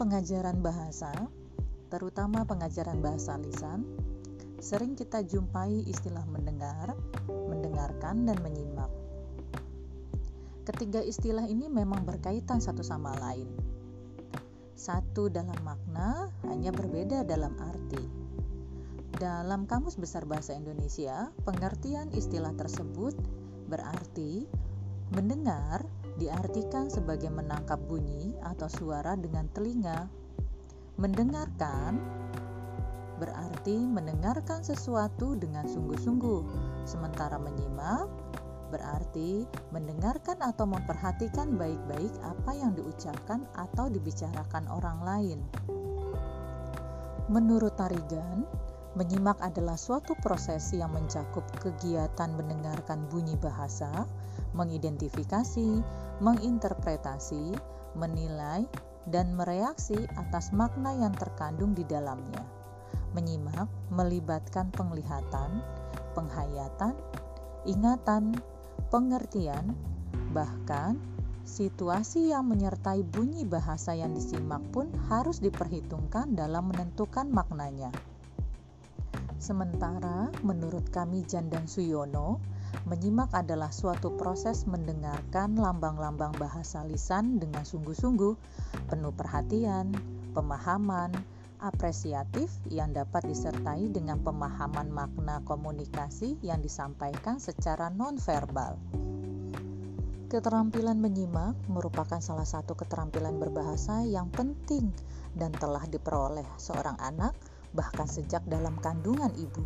pengajaran bahasa, terutama pengajaran bahasa lisan, sering kita jumpai istilah mendengar, mendengarkan, dan menyimak. Ketiga istilah ini memang berkaitan satu sama lain. Satu dalam makna, hanya berbeda dalam arti. Dalam Kamus Besar Bahasa Indonesia, pengertian istilah tersebut berarti mendengar diartikan sebagai menangkap bunyi atau suara dengan telinga. Mendengarkan berarti mendengarkan sesuatu dengan sungguh-sungguh, sementara menyimak berarti mendengarkan atau memperhatikan baik-baik apa yang diucapkan atau dibicarakan orang lain. Menurut Tarigan, menyimak adalah suatu proses yang mencakup kegiatan mendengarkan bunyi bahasa, mengidentifikasi, menginterpretasi, menilai, dan mereaksi atas makna yang terkandung di dalamnya. Menyimak melibatkan penglihatan, penghayatan, ingatan, pengertian, bahkan situasi yang menyertai bunyi bahasa yang disimak pun harus diperhitungkan dalam menentukan maknanya. Sementara menurut kami Jan dan Suyono, Menyimak adalah suatu proses mendengarkan lambang-lambang bahasa lisan dengan sungguh-sungguh, penuh perhatian, pemahaman, apresiatif yang dapat disertai dengan pemahaman makna komunikasi yang disampaikan secara nonverbal. Keterampilan menyimak merupakan salah satu keterampilan berbahasa yang penting dan telah diperoleh seorang anak bahkan sejak dalam kandungan ibu.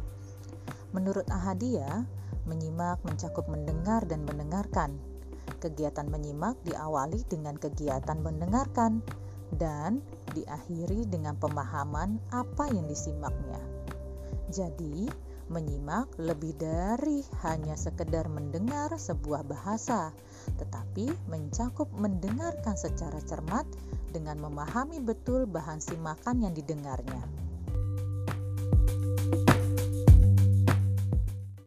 Menurut Ahadia, Menyimak mencakup mendengar dan mendengarkan. Kegiatan menyimak diawali dengan kegiatan mendengarkan dan diakhiri dengan pemahaman apa yang disimaknya. Jadi, menyimak lebih dari hanya sekedar mendengar sebuah bahasa, tetapi mencakup mendengarkan secara cermat dengan memahami betul bahan simakan yang didengarnya.